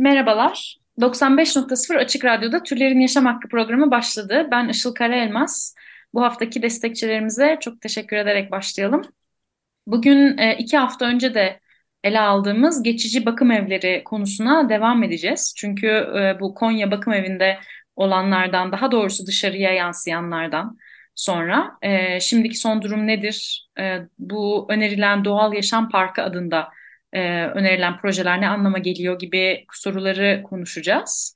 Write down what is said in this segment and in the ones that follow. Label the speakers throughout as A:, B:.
A: Merhabalar. 95.0 Açık Radyo'da Türlerin Yaşam Hakkı programı başladı. Ben Işıl Karaelmaz. Bu haftaki destekçilerimize çok teşekkür ederek başlayalım. Bugün e, iki hafta önce de ele aldığımız geçici bakım evleri konusuna devam edeceğiz. Çünkü e, bu Konya bakım evinde olanlardan, daha doğrusu dışarıya yansıyanlardan sonra e, şimdiki son durum nedir? Bu önerilen Doğal Yaşam Parkı adında e, önerilen projeler ne anlama geliyor gibi soruları konuşacağız.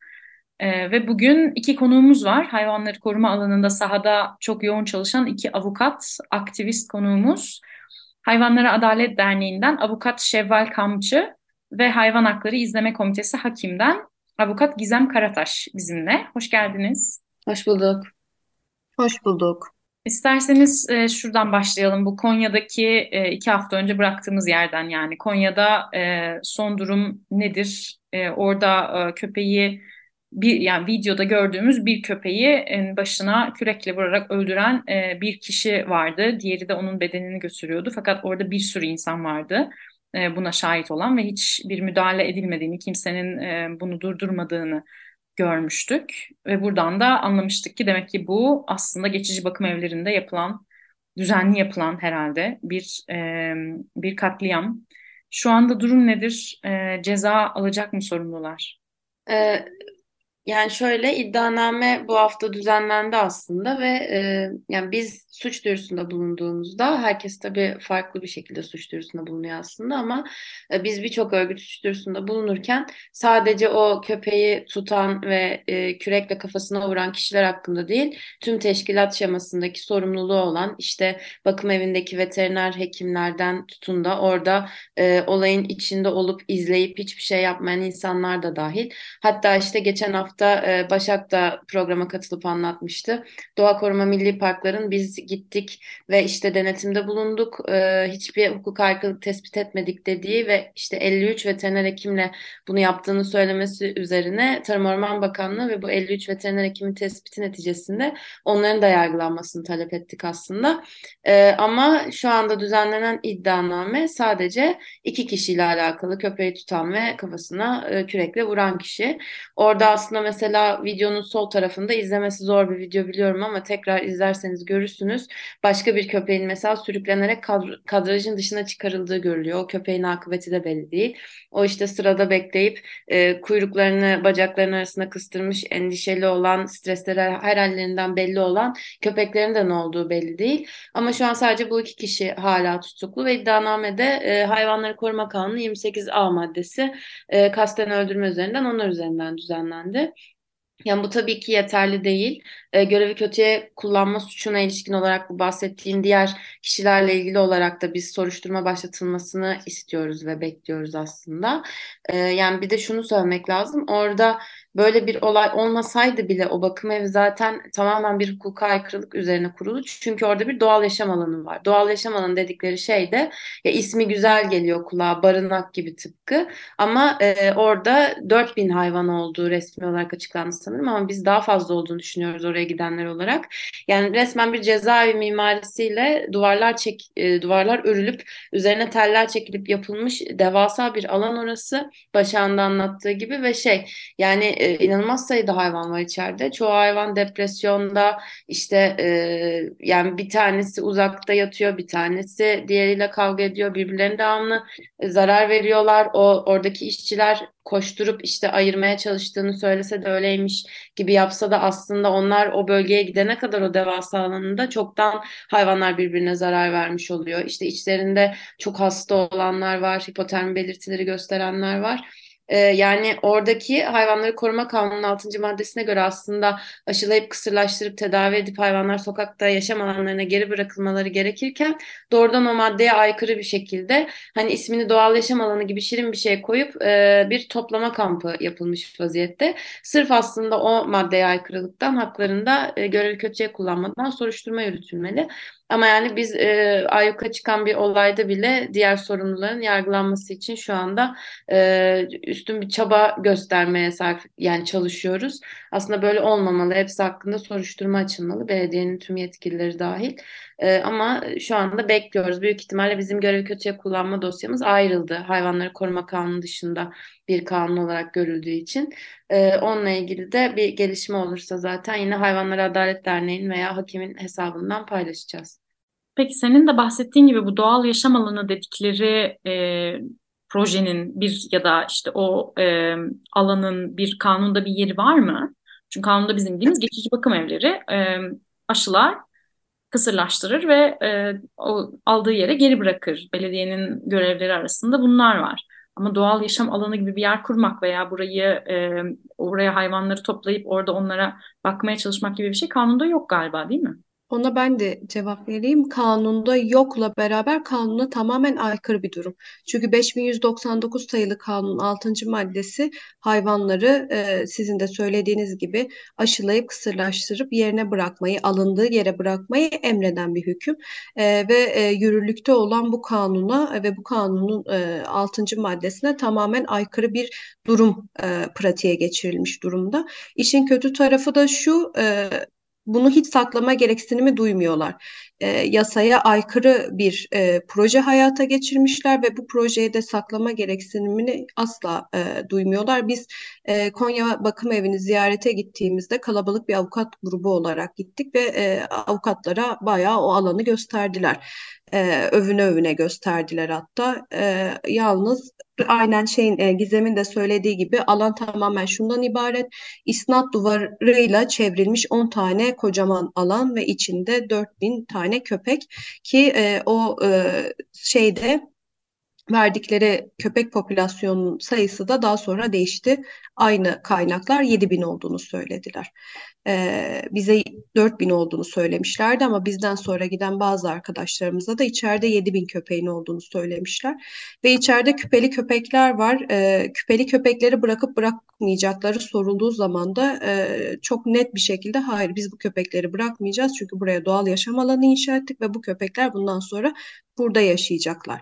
A: E, ve bugün iki konuğumuz var. Hayvanları koruma alanında sahada çok yoğun çalışan iki avukat, aktivist konuğumuz. Hayvanlara Adalet Derneği'nden avukat Şevval Kamçı ve Hayvan Hakları İzleme Komitesi Hakim'den avukat Gizem Karataş bizimle. Hoş geldiniz.
B: Hoş bulduk.
C: Hoş bulduk.
A: İsterseniz e, şuradan başlayalım. Bu Konya'daki e, iki hafta önce bıraktığımız yerden yani Konya'da e, son durum nedir? E, orada e, köpeği bir yani videoda gördüğümüz bir köpeği başına kürekle vurarak öldüren e, bir kişi vardı. Diğeri de onun bedenini götürüyordu. Fakat orada bir sürü insan vardı e, buna şahit olan ve hiç bir müdahale edilmediğini, kimsenin e, bunu durdurmadığını görmüştük ve buradan da anlamıştık ki demek ki bu aslında geçici bakım evlerinde yapılan, düzenli yapılan herhalde bir e, bir katliam. Şu anda durum nedir? E, ceza alacak mı sorumlular?
B: Yani şöyle iddianame bu hafta düzenlendi aslında ve e, yani biz suç duyurusunda bulunduğumuzda herkes tabii farklı bir şekilde suç duyurusunda bulunuyor aslında ama e, biz birçok örgüt suç duyurusunda bulunurken sadece o köpeği tutan ve e, kürekle kafasına vuran kişiler hakkında değil tüm teşkilat şemasındaki sorumluluğu olan işte bakım evindeki veteriner hekimlerden tutun da orada e, olayın içinde olup izleyip hiçbir şey yapmayan insanlar da dahil. Hatta işte geçen hafta hafta Başak da programa katılıp anlatmıştı. Doğa Koruma Milli Parkların biz gittik ve işte denetimde bulunduk. Hiçbir hukuk aykırılık tespit etmedik dediği ve işte 53 veteriner hekimle bunu yaptığını söylemesi üzerine Tarım Orman Bakanlığı ve bu 53 veteriner hekimin tespiti neticesinde onların da yargılanmasını talep ettik aslında. Ama şu anda düzenlenen iddianame sadece iki kişiyle alakalı köpeği tutan ve kafasına kürekle vuran kişi. Orada aslında mesela videonun sol tarafında izlemesi zor bir video biliyorum ama tekrar izlerseniz görürsünüz. Başka bir köpeğin mesela sürüklenerek kadr- kadrajın dışına çıkarıldığı görülüyor. O köpeğin akıbeti de belli değil. O işte sırada bekleyip e, kuyruklarını bacaklarının arasına kıstırmış endişeli olan stresleri her hallerinden belli olan köpeklerin de ne olduğu belli değil. Ama şu an sadece bu iki kişi hala tutuklu ve iddianamede e, Hayvanları Koruma Kanunu 28A maddesi e, kasten öldürme üzerinden onlar üzerinden düzenlendi. Yani bu tabii ki yeterli değil. E, görevi kötüye kullanma suçuna ilişkin olarak bu bahsettiğim diğer kişilerle ilgili olarak da biz soruşturma başlatılmasını istiyoruz ve bekliyoruz aslında. E, yani bir de şunu söylemek lazım. Orada böyle bir olay olmasaydı bile o bakım evi zaten tamamen bir hukuka aykırılık üzerine kurulu. Çünkü orada bir doğal yaşam alanı var. Doğal yaşam alanı dedikleri şey de ya ismi güzel geliyor kulağa barınak gibi tıpkı. Ama e, orada 4000 hayvan olduğu resmi olarak açıklandı sanırım ama biz daha fazla olduğunu düşünüyoruz oraya gidenler olarak. Yani resmen bir cezaevi mimarisiyle duvarlar çek e, duvarlar örülüp üzerine teller çekilip yapılmış devasa bir alan orası. Başağında anlattığı gibi ve şey yani e, inanılmaz sayıda hayvan var içeride. Çoğu hayvan depresyonda işte e, yani bir tanesi uzakta yatıyor, bir tanesi diğeriyle kavga ediyor, birbirlerine devamlı e, zarar veriyorlar. O oradaki işçiler koşturup işte ayırmaya çalıştığını söylese de öyleymiş gibi yapsa da aslında onlar o bölgeye gidene kadar o devasa alanında çoktan hayvanlar birbirine zarar vermiş oluyor. İşte içlerinde çok hasta olanlar var, hipotermi belirtileri gösterenler var. Ee, yani oradaki hayvanları koruma kanunun 6. maddesine göre aslında aşılayıp kısırlaştırıp tedavi edip hayvanlar sokakta yaşam alanlarına geri bırakılmaları gerekirken doğrudan o maddeye aykırı bir şekilde hani ismini doğal yaşam alanı gibi şirin bir şey koyup e, bir toplama kampı yapılmış vaziyette. Sırf aslında o maddeye aykırılıktan haklarında e, görevi kötüye kullanmadan soruşturma yürütülmeli. Ama yani biz e, ayyuka çıkan bir olayda bile diğer sorumluların yargılanması için şu anda e, üstün bir çaba göstermeye sarf yani çalışıyoruz. Aslında böyle olmamalı. Hepsi hakkında soruşturma açılmalı. Belediyenin tüm yetkilileri dahil. E, ama şu anda bekliyoruz. Büyük ihtimalle bizim görevi kötüye kullanma dosyamız ayrıldı. Hayvanları koruma kanunu dışında bir kanun olarak görüldüğü için. E, onunla ilgili de bir gelişme olursa zaten yine Hayvanları Adalet Derneği'nin veya hakimin hesabından paylaşacağız.
A: Peki senin de bahsettiğin gibi bu doğal yaşam alanı dedikleri e, projenin bir ya da işte o e, alanın bir kanunda bir yeri var mı? Çünkü kanunda bizim bildiğimiz geçici bakım evleri e, aşılar, kısırlaştırır ve e, o aldığı yere geri bırakır. Belediyenin görevleri arasında bunlar var. Ama doğal yaşam alanı gibi bir yer kurmak veya burayı e, oraya hayvanları toplayıp orada onlara bakmaya çalışmak gibi bir şey kanunda yok galiba değil mi?
C: Ona ben de cevap vereyim. Kanunda yokla beraber kanuna tamamen aykırı bir durum. Çünkü 5199 sayılı kanunun 6. maddesi hayvanları e, sizin de söylediğiniz gibi aşılayıp kısırlaştırıp yerine bırakmayı, alındığı yere bırakmayı emreden bir hüküm. E, ve e, yürürlükte olan bu kanuna ve bu kanunun e, 6. maddesine tamamen aykırı bir durum e, pratiğe geçirilmiş durumda. İşin kötü tarafı da şu, e, bunu hiç saklama gereksinimi duymuyorlar. E, yasaya aykırı bir e, proje hayata geçirmişler ve bu projeye de saklama gereksinimini asla e, duymuyorlar. Biz e, Konya Bakım Evi'ni ziyarete gittiğimizde kalabalık bir avukat grubu olarak gittik ve e, avukatlara bayağı o alanı gösterdiler. E, övüne övüne gösterdiler hatta. E, yalnız aynen şeyin e, Gizem'in de söylediği gibi alan tamamen şundan ibaret. İsnat duvarıyla çevrilmiş 10 tane kocaman alan ve içinde 4000 tane köpek ki e, o e, şeyde verdikleri köpek popülasyonunun sayısı da daha sonra değişti. Aynı kaynaklar 7 bin olduğunu söylediler. Ee, bize 4 bin olduğunu söylemişlerdi ama bizden sonra giden bazı arkadaşlarımıza da içeride 7 bin köpeğin olduğunu söylemişler. Ve içeride küpeli köpekler var. Ee, küpeli köpekleri bırakıp bırakmayacakları sorulduğu zaman da e, çok net bir şekilde hayır biz bu köpekleri bırakmayacağız. Çünkü buraya doğal yaşam alanı inşa ettik ve bu köpekler bundan sonra burada yaşayacaklar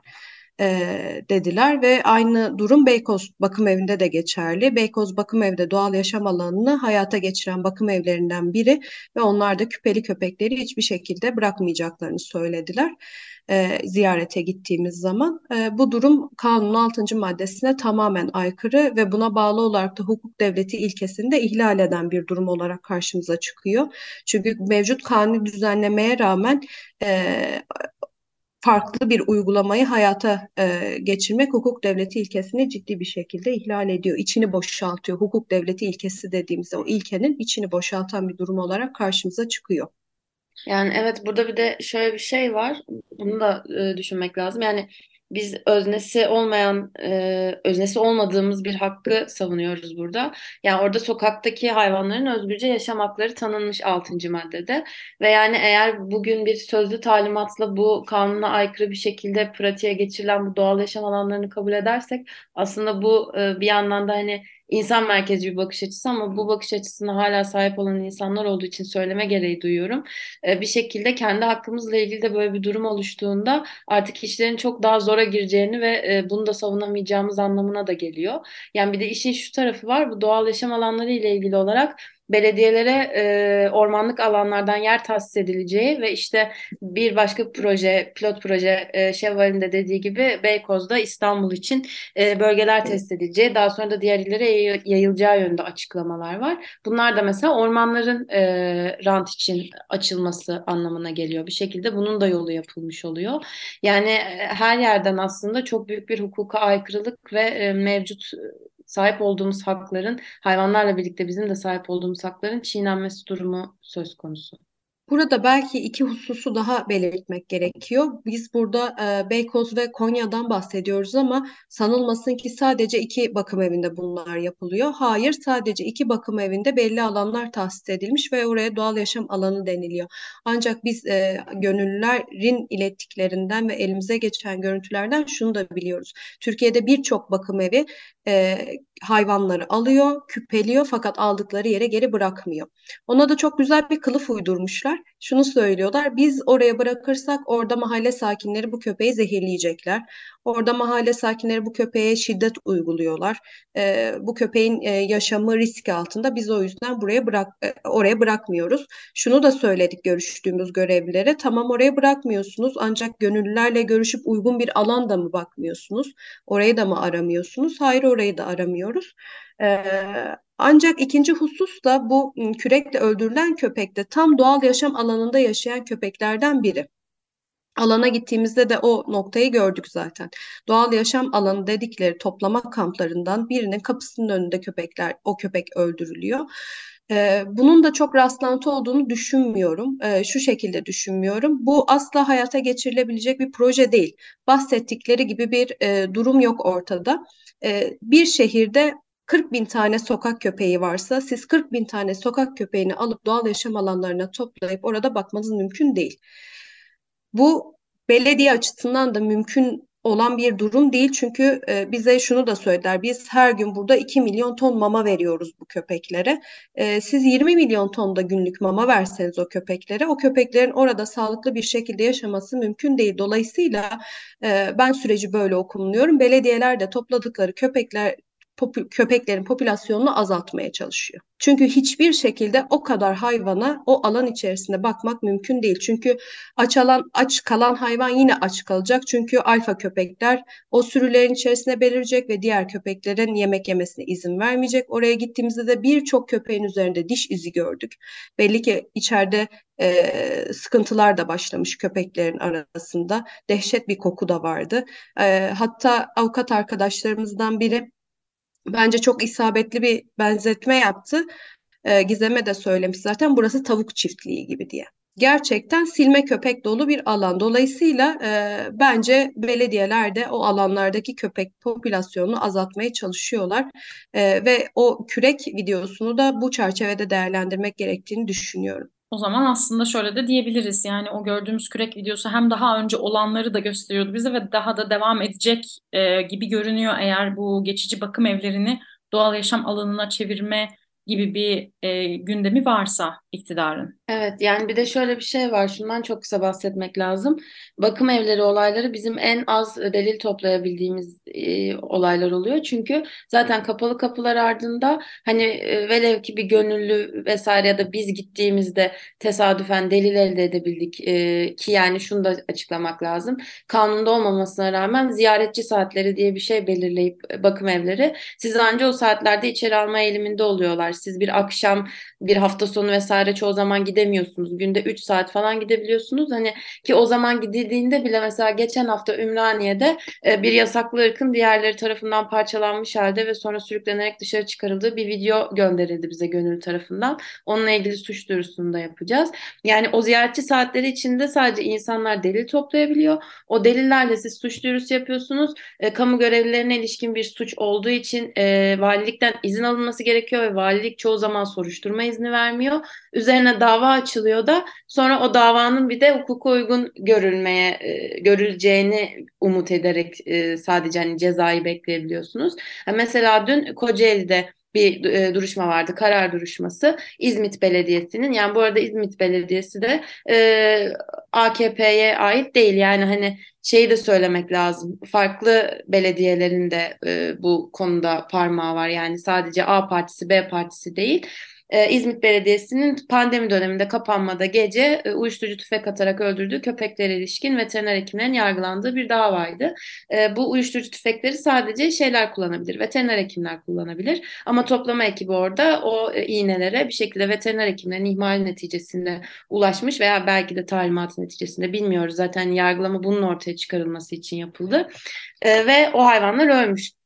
C: e, dediler ve aynı durum Beykoz Bakım Evi'nde de geçerli. Beykoz Bakım Evi'de doğal yaşam alanını hayata geçiren bakım evlerinden biri ve onlar da küpeli köpekleri hiçbir şekilde bırakmayacaklarını söylediler e, ziyarete gittiğimiz zaman. E, bu durum kanunun 6. maddesine tamamen aykırı ve buna bağlı olarak da hukuk devleti ilkesini de ihlal eden bir durum olarak karşımıza çıkıyor. Çünkü mevcut kanuni düzenlemeye rağmen e, farklı bir uygulamayı hayata e, geçirmek hukuk devleti ilkesini ciddi bir şekilde ihlal ediyor. İçini boşaltıyor. Hukuk devleti ilkesi dediğimizde o ilkenin içini boşaltan bir durum olarak karşımıza çıkıyor.
B: Yani evet burada bir de şöyle bir şey var. Bunu da e, düşünmek lazım. Yani biz öznesi olmayan, e, öznesi olmadığımız bir hakkı savunuyoruz burada. Yani orada sokaktaki hayvanların özgürce yaşam hakları tanınmış 6. maddede. Ve yani eğer bugün bir sözlü talimatla bu kanuna aykırı bir şekilde pratiğe geçirilen bu doğal yaşam alanlarını kabul edersek aslında bu e, bir yandan da hani insan merkezci bir bakış açısı ama bu bakış açısına hala sahip olan insanlar olduğu için söyleme gereği duyuyorum. E, bir şekilde kendi hakkımızla ilgili de böyle bir durum oluştuğunda artık işlerin çok daha zora gireceğini ve e, bunu da savunamayacağımız anlamına da geliyor. Yani bir de işin şu tarafı var bu doğal yaşam alanları ile ilgili olarak belediyelere e, ormanlık alanlardan yer tahsis edileceği ve işte bir başka proje, pilot proje e, Şevval'in de dediği gibi Beykoz'da İstanbul için e, bölgeler test edileceği, daha sonra da diğer illere yayılacağı yönde açıklamalar var. Bunlar da mesela ormanların e, rant için açılması anlamına geliyor. Bir şekilde bunun da yolu yapılmış oluyor. Yani e, her yerden aslında çok büyük bir hukuka aykırılık ve e, mevcut sahip olduğumuz hakların hayvanlarla birlikte bizim de sahip olduğumuz hakların çiğnenmesi durumu söz konusu.
C: Burada belki iki hususu daha belirtmek gerekiyor. Biz burada e, Beykoz ve Konya'dan bahsediyoruz ama sanılmasın ki sadece iki bakım evinde bunlar yapılıyor. Hayır, sadece iki bakım evinde belli alanlar tahsis edilmiş ve oraya doğal yaşam alanı deniliyor. Ancak biz e, gönüllülerin ilettiklerinden ve elimize geçen görüntülerden şunu da biliyoruz. Türkiye'de birçok bakım evi e, hayvanları alıyor, küpeliyor fakat aldıkları yere geri bırakmıyor. Ona da çok güzel bir kılıf uydurmuşlar. Şunu söylüyorlar, biz oraya bırakırsak orada mahalle sakinleri bu köpeği zehirleyecekler. Orada mahalle sakinleri bu köpeğe şiddet uyguluyorlar. E, bu köpeğin e, yaşamı risk altında. Biz o yüzden buraya bırak e, oraya bırakmıyoruz. Şunu da söyledik görüştüğümüz görevlilere. Tamam oraya bırakmıyorsunuz ancak gönüllülerle görüşüp uygun bir alan da mı bakmıyorsunuz? Orayı da mı aramıyorsunuz? Hayır orayı da aramıyoruz. E, ancak ikinci husus da bu kürekle öldürülen köpekte tam doğal yaşam alanında yaşayan köpeklerden biri. Alana gittiğimizde de o noktayı gördük zaten. Doğal yaşam alanı dedikleri toplama kamplarından birinin kapısının önünde köpekler, o köpek öldürülüyor. Ee, bunun da çok rastlantı olduğunu düşünmüyorum. Ee, şu şekilde düşünmüyorum. Bu asla hayata geçirilebilecek bir proje değil. Bahsettikleri gibi bir e, durum yok ortada. Ee, bir şehirde 40 bin tane sokak köpeği varsa siz 40 bin tane sokak köpeğini alıp doğal yaşam alanlarına toplayıp orada bakmanız mümkün değil. Bu belediye açısından da mümkün olan bir durum değil. Çünkü e, bize şunu da söylediler. Biz her gün burada 2 milyon ton mama veriyoruz bu köpeklere. E, siz 20 milyon ton da günlük mama verseniz o köpeklere o köpeklerin orada sağlıklı bir şekilde yaşaması mümkün değil. Dolayısıyla e, ben süreci böyle okumluyorum. Belediyeler de topladıkları köpekler popü, köpeklerin popülasyonunu azaltmaya çalışıyor. Çünkü hiçbir şekilde o kadar hayvana o alan içerisinde bakmak mümkün değil. Çünkü aç alan aç kalan hayvan yine aç kalacak. Çünkü alfa köpekler o sürülerin içerisine belirecek ve diğer köpeklerin yemek yemesine izin vermeyecek. Oraya gittiğimizde de birçok köpeğin üzerinde diş izi gördük. Belli ki içeride e, sıkıntılar da başlamış köpeklerin arasında. Dehşet bir koku da vardı. E, hatta avukat arkadaşlarımızdan biri bence çok isabetli bir benzetme yaptı. E, Gizem'e de söylemiş zaten burası tavuk çiftliği gibi diye. Gerçekten silme köpek dolu bir alan. Dolayısıyla e, bence belediyeler de o alanlardaki köpek popülasyonunu azaltmaya çalışıyorlar. E, ve o kürek videosunu da bu çerçevede değerlendirmek gerektiğini düşünüyorum.
A: O zaman aslında şöyle de diyebiliriz. Yani o gördüğümüz kürek videosu hem daha önce olanları da gösteriyordu bize ve daha da devam edecek e, gibi görünüyor eğer bu geçici bakım evlerini doğal yaşam alanına çevirme gibi bir e, gündemi varsa iktidarın.
B: Evet yani bir de şöyle bir şey var şundan çok kısa bahsetmek lazım. Bakım evleri olayları bizim en az delil toplayabildiğimiz e, olaylar oluyor. Çünkü zaten kapalı kapılar ardında hani e, velev ki bir gönüllü vesaire ya da biz gittiğimizde tesadüfen delil elde edebildik e, ki yani şunu da açıklamak lazım. Kanunda olmamasına rağmen ziyaretçi saatleri diye bir şey belirleyip e, bakım evleri siz ancak o saatlerde içeri alma eğiliminde oluyorlar. Siz bir akşam bir hafta sonu vesaire çoğu zaman gidemiyorsunuz. Günde 3 saat falan gidebiliyorsunuz. Hani ki o zaman gidildiğinde bile mesela geçen hafta Ümraniye'de e, bir yasaklı ırkın diğerleri tarafından parçalanmış halde ve sonra sürüklenerek dışarı çıkarıldığı bir video gönderildi bize gönül tarafından. Onunla ilgili suç duyurusunu da yapacağız. Yani o ziyaretçi saatleri içinde sadece insanlar delil toplayabiliyor. O delillerle siz suç duyurusu yapıyorsunuz. E, kamu görevlilerine ilişkin bir suç olduğu için e, valilikten izin alınması gerekiyor ve valilik çoğu zaman soruşturma izni vermiyor. Üzerine dava açılıyor da sonra o davanın bir de hukuka uygun görülmeye e, görüleceğini umut ederek e, sadece hani cezayı bekleyebiliyorsunuz. Mesela dün Kocaeli'de bir e, duruşma vardı, karar duruşması. İzmit Belediyesi'nin, yani bu arada İzmit Belediyesi de e, AKP'ye ait değil. Yani hani şeyi de söylemek lazım. Farklı belediyelerin de e, bu konuda parmağı var. Yani sadece A partisi, B partisi değil. Ee, İzmit Belediyesi'nin pandemi döneminde kapanmada gece e, uyuşturucu tüfek atarak öldürdüğü köpeklere ilişkin veteriner hekimlerin yargılandığı bir davaydı. E, bu uyuşturucu tüfekleri sadece şeyler kullanabilir, veteriner hekimler kullanabilir. Ama toplama ekibi orada o e, iğnelere bir şekilde veteriner hekimlerin ihmali neticesinde ulaşmış veya belki de talimatı neticesinde bilmiyoruz. Zaten yargılama bunun ortaya çıkarılması için yapıldı. E, ve o hayvanlar ölmüş.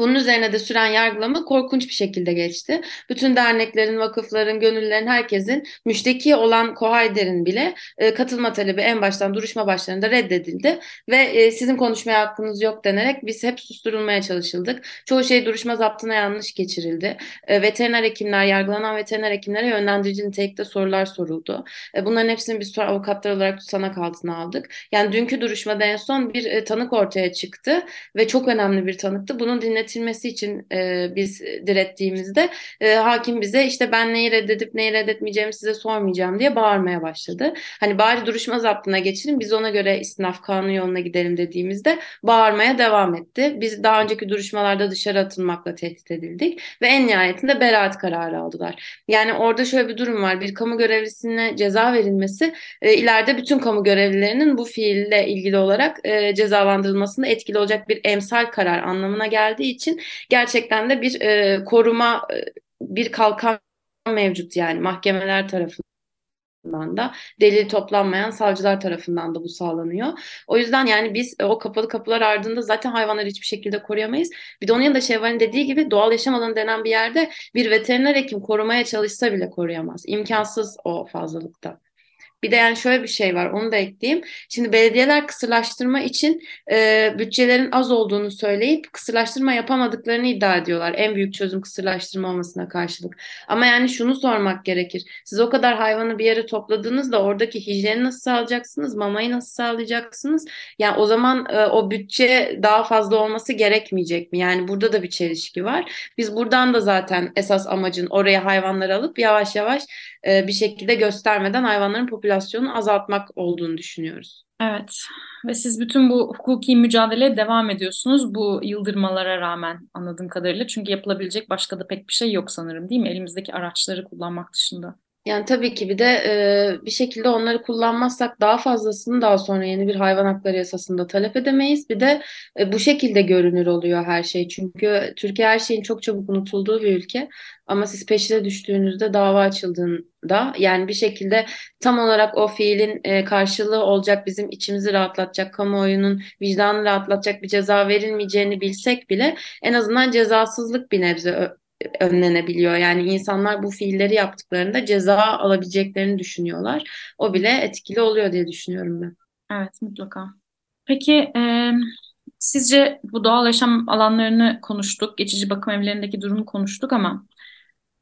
B: Bunun üzerine de süren yargılama korkunç bir şekilde geçti. Bütün derneklerin, vakıfların, gönüllülerin, herkesin müşteki olan Kohayder'in bile e, katılma talebi en baştan duruşma başlarında reddedildi ve e, sizin konuşmaya hakkınız yok denerek biz hep susturulmaya çalışıldık. Çoğu şey duruşma zaptına yanlış geçirildi. E, veteriner hekimler, yargılanan veteriner hekimlere yönlendirici nitelikte sorular soruldu. E, bunların hepsini biz sonra avukatlar olarak tutanak altına aldık. Yani dünkü duruşmada en son bir e, tanık ortaya çıktı ve çok önemli bir tanıktı. Bunun dinletilmesi için e, biz direttiğimizde e, hakim bize işte ben neyi reddedip neyi reddetmeyeceğimi size sormayacağım diye bağırmaya başladı. Hani bari duruşma zaptına geçelim biz ona göre istinaf kanunu yoluna gidelim dediğimizde bağırmaya devam etti. Biz daha önceki duruşmalarda dışarı atılmakla tehdit edildik ve en nihayetinde beraat kararı aldılar. Yani orada şöyle bir durum var. Bir kamu görevlisine ceza verilmesi e, ileride bütün kamu görevlilerinin bu fiille ilgili olarak e, cezalandırılmasında etkili olacak bir emsal karar anlamına geldiği için gerçekten de bir e, koruma e, bir kalkan mevcut yani mahkemeler tarafından da delil toplanmayan savcılar tarafından da bu sağlanıyor. O yüzden yani biz o kapalı kapılar ardında zaten hayvanları hiçbir şekilde koruyamayız. Bir de onun yanında Şevval'in dediği gibi doğal yaşam alanı denen bir yerde bir veteriner hekim korumaya çalışsa bile koruyamaz. İmkansız o fazlalıkta. Bir de yani şöyle bir şey var onu da ekleyeyim. Şimdi belediyeler kısırlaştırma için e, bütçelerin az olduğunu söyleyip kısırlaştırma yapamadıklarını iddia ediyorlar. En büyük çözüm kısırlaştırma olmasına karşılık. Ama yani şunu sormak gerekir. Siz o kadar hayvanı bir yere topladığınızda oradaki hijyeni nasıl sağlayacaksınız? Mamayı nasıl sağlayacaksınız? Yani o zaman e, o bütçe daha fazla olması gerekmeyecek mi? Yani burada da bir çelişki var. Biz buradan da zaten esas amacın oraya hayvanları alıp yavaş yavaş e, bir şekilde göstermeden hayvanların popülasyonunu azaltmak olduğunu düşünüyoruz.
A: Evet ve siz bütün bu hukuki mücadeleye devam ediyorsunuz bu yıldırmalara rağmen anladığım kadarıyla. Çünkü yapılabilecek başka da pek bir şey yok sanırım değil mi? Elimizdeki araçları kullanmak dışında.
B: Yani tabii ki bir de e, bir şekilde onları kullanmazsak daha fazlasını daha sonra yeni bir hayvan hakları yasasında talep edemeyiz. Bir de e, bu şekilde görünür oluyor her şey. Çünkü Türkiye her şeyin çok çabuk unutulduğu bir ülke. Ama siz peşine düştüğünüzde dava açıldığında yani bir şekilde tam olarak o fiilin e, karşılığı olacak bizim içimizi rahatlatacak, kamuoyunun vicdanını rahatlatacak bir ceza verilmeyeceğini bilsek bile en azından cezasızlık bir nebze önlenebiliyor. Yani insanlar bu fiilleri yaptıklarında ceza alabileceklerini düşünüyorlar. O bile etkili oluyor diye düşünüyorum ben.
A: Evet mutlaka. Peki e, sizce bu doğal yaşam alanlarını konuştuk, geçici bakım evlerindeki durumu konuştuk ama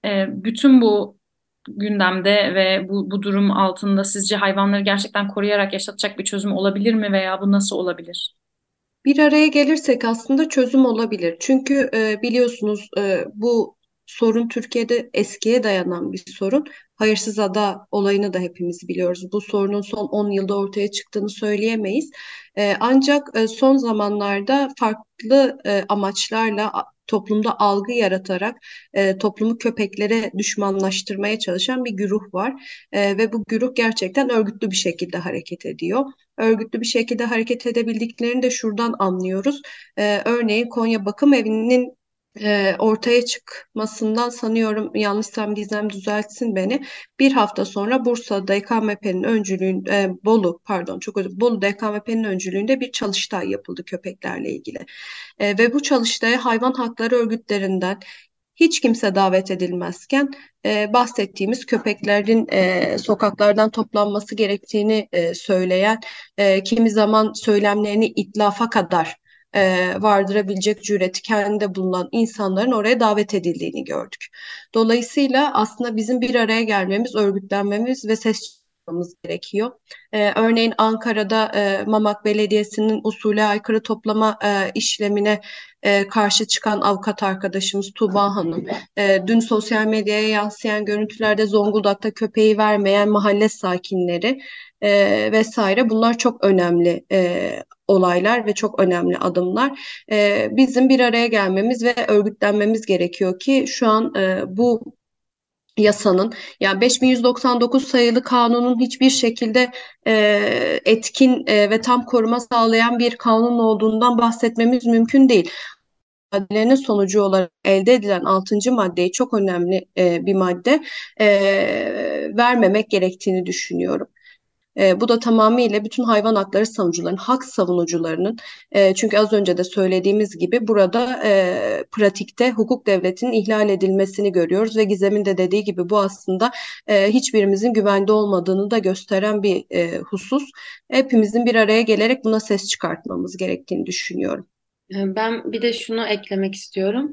A: e, bütün bu gündemde ve bu, bu durum altında sizce hayvanları gerçekten koruyarak yaşatacak bir çözüm olabilir mi veya bu nasıl olabilir?
C: Bir araya gelirsek aslında çözüm olabilir. Çünkü e, biliyorsunuz e, bu sorun Türkiye'de eskiye dayanan bir sorun. Hayırsız ada olayını da hepimiz biliyoruz. Bu sorunun son 10 yılda ortaya çıktığını söyleyemeyiz. E, ancak e, son zamanlarda farklı e, amaçlarla toplumda algı yaratarak e, toplumu köpeklere düşmanlaştırmaya çalışan bir güruh var e, ve bu güruh gerçekten örgütlü bir şekilde hareket ediyor. Örgütlü bir şekilde hareket edebildiklerini de şuradan anlıyoruz. E, örneğin Konya Bakım Evi'nin e, ortaya çıkmasından sanıyorum yanlışsam Gizem düzeltsin beni. Bir hafta sonra Bursa'da DKMP'nin öncülüğünde e, Bolu pardon çok özür Bolu DKMP'nin öncülüğünde bir çalıştay yapıldı köpeklerle ilgili. E, ve bu çalıştaya hayvan hakları örgütlerinden hiç kimse davet edilmezken e, bahsettiğimiz köpeklerin e, sokaklardan toplanması gerektiğini e, söyleyen, e, kimi zaman söylemlerini itlafa kadar e, vardırabilecek cüreti kendinde bulunan insanların oraya davet edildiğini gördük. Dolayısıyla aslında bizim bir araya gelmemiz, örgütlenmemiz ve ses çıkmamız gerekiyor. Ee, örneğin Ankara'da e, Mamak Belediyesi'nin usule aykırı toplama e, işlemine e, karşı çıkan avukat arkadaşımız Tuğba Hanım. E, dün sosyal medyaya yansıyan görüntülerde Zonguldak'ta köpeği vermeyen mahalle sakinleri e, vesaire bunlar çok önemli e, olaylar ve çok önemli adımlar. E, bizim bir araya gelmemiz ve örgütlenmemiz gerekiyor ki şu an e, bu yasanın yani 5199 sayılı kanunun hiçbir şekilde e, etkin e, ve tam koruma sağlayan bir kanun olduğundan bahsetmemiz mümkün değil. Maddelerinin sonucu olarak elde edilen 6. maddeyi çok önemli e, bir madde e, vermemek gerektiğini düşünüyorum. E, bu da tamamıyla bütün hayvan hakları savunucularının, hak savunucularının e, çünkü az önce de söylediğimiz gibi burada e, pratikte hukuk devletinin ihlal edilmesini görüyoruz ve Gizem'in de dediği gibi bu aslında e, hiçbirimizin güvende olmadığını da gösteren bir e, husus. Hepimizin bir araya gelerek buna ses çıkartmamız gerektiğini düşünüyorum.
B: Ben bir de şunu eklemek istiyorum.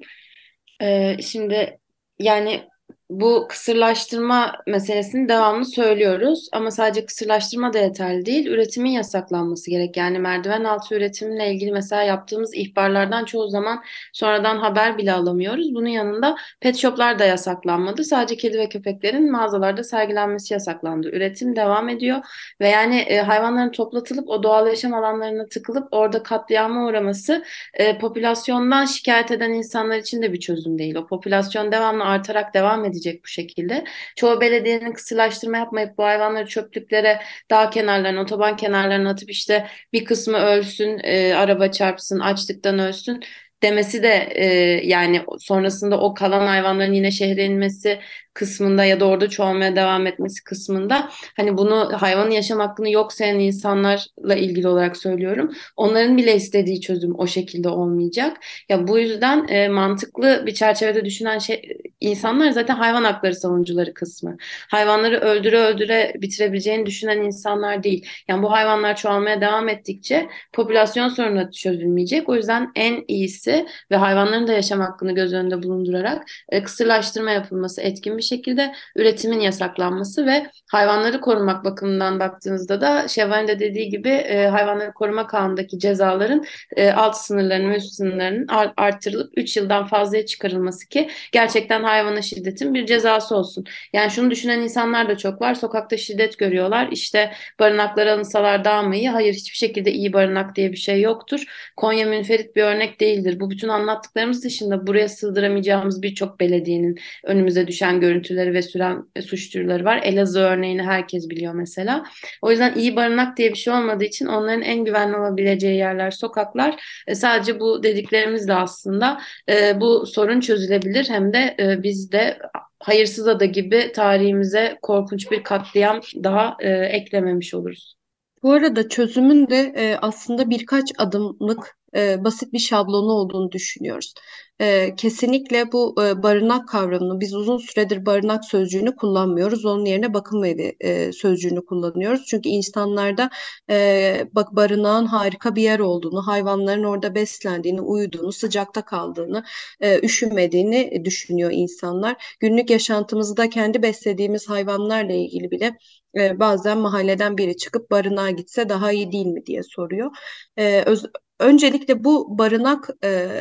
B: Ee, şimdi yani bu kısırlaştırma meselesini devamlı söylüyoruz ama sadece kısırlaştırma da yeterli değil. Üretimin yasaklanması gerek. Yani merdiven altı üretimle ilgili mesela yaptığımız ihbarlardan çoğu zaman sonradan haber bile alamıyoruz. Bunun yanında pet shoplar da yasaklanmadı. Sadece kedi ve köpeklerin mağazalarda sergilenmesi yasaklandı. Üretim devam ediyor ve yani e, hayvanların toplatılıp o doğal yaşam alanlarına tıkılıp orada katliama uğraması e, popülasyondan şikayet eden insanlar için de bir çözüm değil. O popülasyon devamlı artarak devam edecek bu şekilde. Çoğu belediyenin kısırlaştırma yapmayıp bu hayvanları çöplüklere, dağ kenarlarına, otoban kenarlarına atıp işte bir kısmı ölsün, e, araba çarpsın, açlıktan ölsün demesi de e, yani sonrasında o kalan hayvanların yine şehre inmesi kısmında ya da orada çoğalmaya devam etmesi kısmında hani bunu hayvanın yaşam hakkını yok sayan insanlarla ilgili olarak söylüyorum. Onların bile istediği çözüm o şekilde olmayacak. Ya bu yüzden e, mantıklı bir çerçevede düşünen şey insanlar zaten hayvan hakları savunucuları kısmı. Hayvanları öldüre öldüre bitirebileceğini düşünen insanlar değil. Yani bu hayvanlar çoğalmaya devam ettikçe popülasyon sorunu çözülmeyecek. O yüzden en iyisi ve hayvanların da yaşam hakkını göz önünde bulundurarak e, kısırlaştırma yapılması etkin bir şekilde üretimin yasaklanması ve hayvanları korumak bakımından baktığınızda da Şevval'in de dediği gibi e, hayvanları koruma kanundaki cezaların e, alt sınırlarının ve üst sınırlarının arttırılıp 3 yıldan fazlaya çıkarılması ki gerçekten hayvana şiddetin bir cezası olsun. Yani şunu düşünen insanlar da çok var. Sokakta şiddet görüyorlar. İşte barınaklara alınsalar daha mı iyi? Hayır hiçbir şekilde iyi barınak diye bir şey yoktur. Konya münferit bir örnek değildir. Bu bütün anlattıklarımız dışında buraya sığdıramayacağımız birçok belediyenin önümüze düşen görüntüleri ve süren suç türleri var. Elazığ örneğini herkes biliyor mesela. O yüzden iyi barınak diye bir şey olmadığı için onların en güvenli olabileceği yerler sokaklar. E, sadece bu dediklerimizle aslında e, bu sorun çözülebilir. Hem de e, biz de hayırsız ada gibi tarihimize korkunç bir katliam daha e, eklememiş oluruz.
C: Bu arada çözümün de e, aslında birkaç adımlık e, basit bir şablonu olduğunu düşünüyoruz. E, kesinlikle bu e, barınak kavramını biz uzun süredir barınak sözcüğünü kullanmıyoruz. Onun yerine bakım evi e, sözcüğünü kullanıyoruz. Çünkü insanlarda e, bak barınağın harika bir yer olduğunu, hayvanların orada beslendiğini, uyuduğunu, sıcakta kaldığını, e, üşümediğini düşünüyor insanlar. Günlük yaşantımızda kendi beslediğimiz hayvanlarla ilgili bile e, bazen mahalleden biri çıkıp barınağa gitse daha iyi değil mi diye soruyor. E, öz, öncelikle bu barınak e,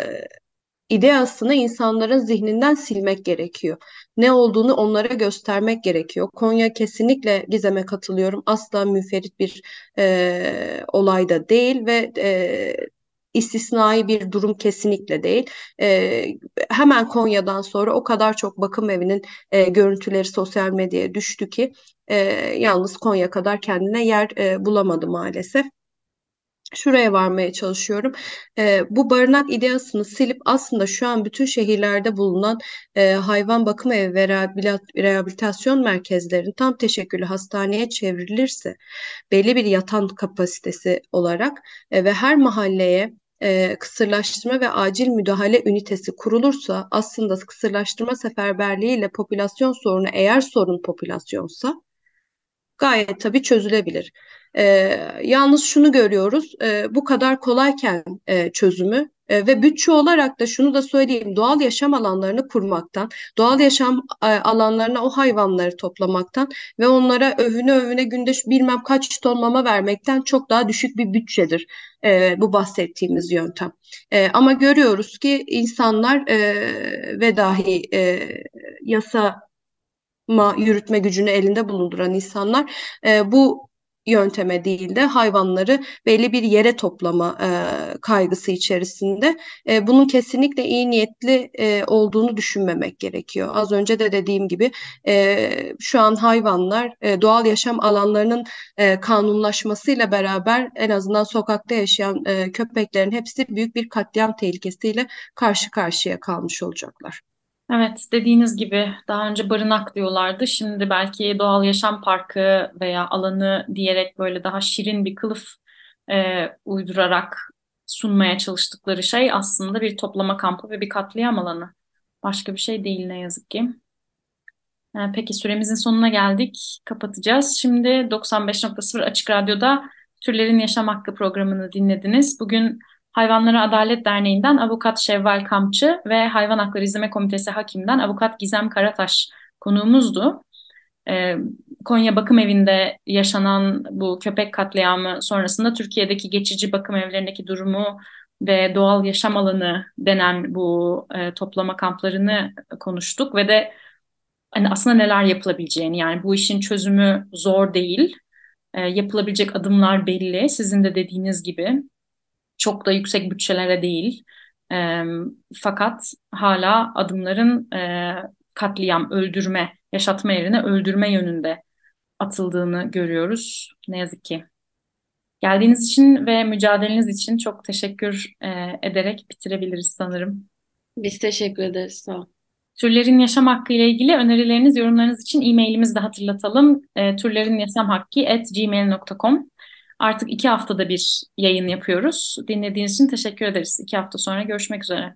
C: ideasını insanların zihninden silmek gerekiyor. Ne olduğunu onlara göstermek gerekiyor. Konya kesinlikle Gizem'e katılıyorum. Asla müferit bir e, olayda değil ve e, istisnai bir durum kesinlikle değil. E, hemen Konya'dan sonra o kadar çok bakım evinin e, görüntüleri sosyal medyaya düştü ki e, yalnız Konya kadar kendine yer e, bulamadı maalesef şuraya varmaya çalışıyorum. E, bu barınak ideasını silip aslında şu an bütün şehirlerde bulunan e, hayvan bakım evi ve rehabilitasyon merkezlerinin tam teşekküllü hastaneye çevrilirse belli bir yatan kapasitesi olarak e, ve her mahalleye e, kısırlaştırma ve acil müdahale ünitesi kurulursa aslında kısırlaştırma seferberliğiyle popülasyon sorunu eğer sorun popülasyonsa gayet tabii çözülebilir. E, yalnız şunu görüyoruz, e, bu kadar kolayken e, çözümü e, ve bütçe olarak da şunu da söyleyeyim, doğal yaşam alanlarını kurmaktan, doğal yaşam e, alanlarına o hayvanları toplamaktan ve onlara övüne övüne günde bilmem kaç ton mama vermekten çok daha düşük bir bütçedir e, bu bahsettiğimiz yöntem. E, ama görüyoruz ki insanlar e, ve dahi e, yasa ma yürütme gücünü elinde bulunduran insanlar e, bu yönteme değil de hayvanları belli bir yere toplama e, kaygısı içerisinde. E, bunun kesinlikle iyi niyetli e, olduğunu düşünmemek gerekiyor. Az önce de dediğim gibi e, şu an hayvanlar e, doğal yaşam alanlarının e, kanunlaşmasıyla beraber en azından sokakta yaşayan e, köpeklerin hepsi büyük bir katliam tehlikesiyle karşı karşıya kalmış olacaklar.
A: Evet, dediğiniz gibi daha önce barınak diyorlardı. Şimdi belki doğal yaşam parkı veya alanı diyerek böyle daha şirin bir kılıf e, uydurarak sunmaya çalıştıkları şey aslında bir toplama kampı ve bir katliam alanı. Başka bir şey değil ne yazık ki. E, peki süremizin sonuna geldik. Kapatacağız. Şimdi 95.0 Açık Radyo'da Türlerin Yaşam Hakkı programını dinlediniz. Bugün Hayvanlara Adalet Derneği'nden avukat Şevval Kamçı ve Hayvan Hakları İzleme Komitesi Hakim'den avukat Gizem Karataş konuğumuzdu. Ee, Konya Bakım Evi'nde yaşanan bu köpek katliamı sonrasında Türkiye'deki geçici bakım evlerindeki durumu ve doğal yaşam alanı denen bu e, toplama kamplarını konuştuk ve de hani aslında neler yapılabileceğini yani bu işin çözümü zor değil. E, yapılabilecek adımlar belli. Sizin de dediğiniz gibi çok da yüksek bütçelere değil. E, fakat hala adımların e, katliam, öldürme, yaşatma yerine öldürme yönünde atıldığını görüyoruz. Ne yazık ki. Geldiğiniz için ve mücadeleniz için çok teşekkür e, ederek bitirebiliriz sanırım.
B: Biz teşekkür ederiz. Sağ ol.
A: Türlerin yaşam hakkı ile ilgili önerileriniz, yorumlarınız için e-mailimizi de hatırlatalım. E, türlerinyasamhakki@gmail.com. Artık iki haftada bir yayın yapıyoruz. Dinlediğiniz için teşekkür ederiz. İki hafta sonra görüşmek üzere.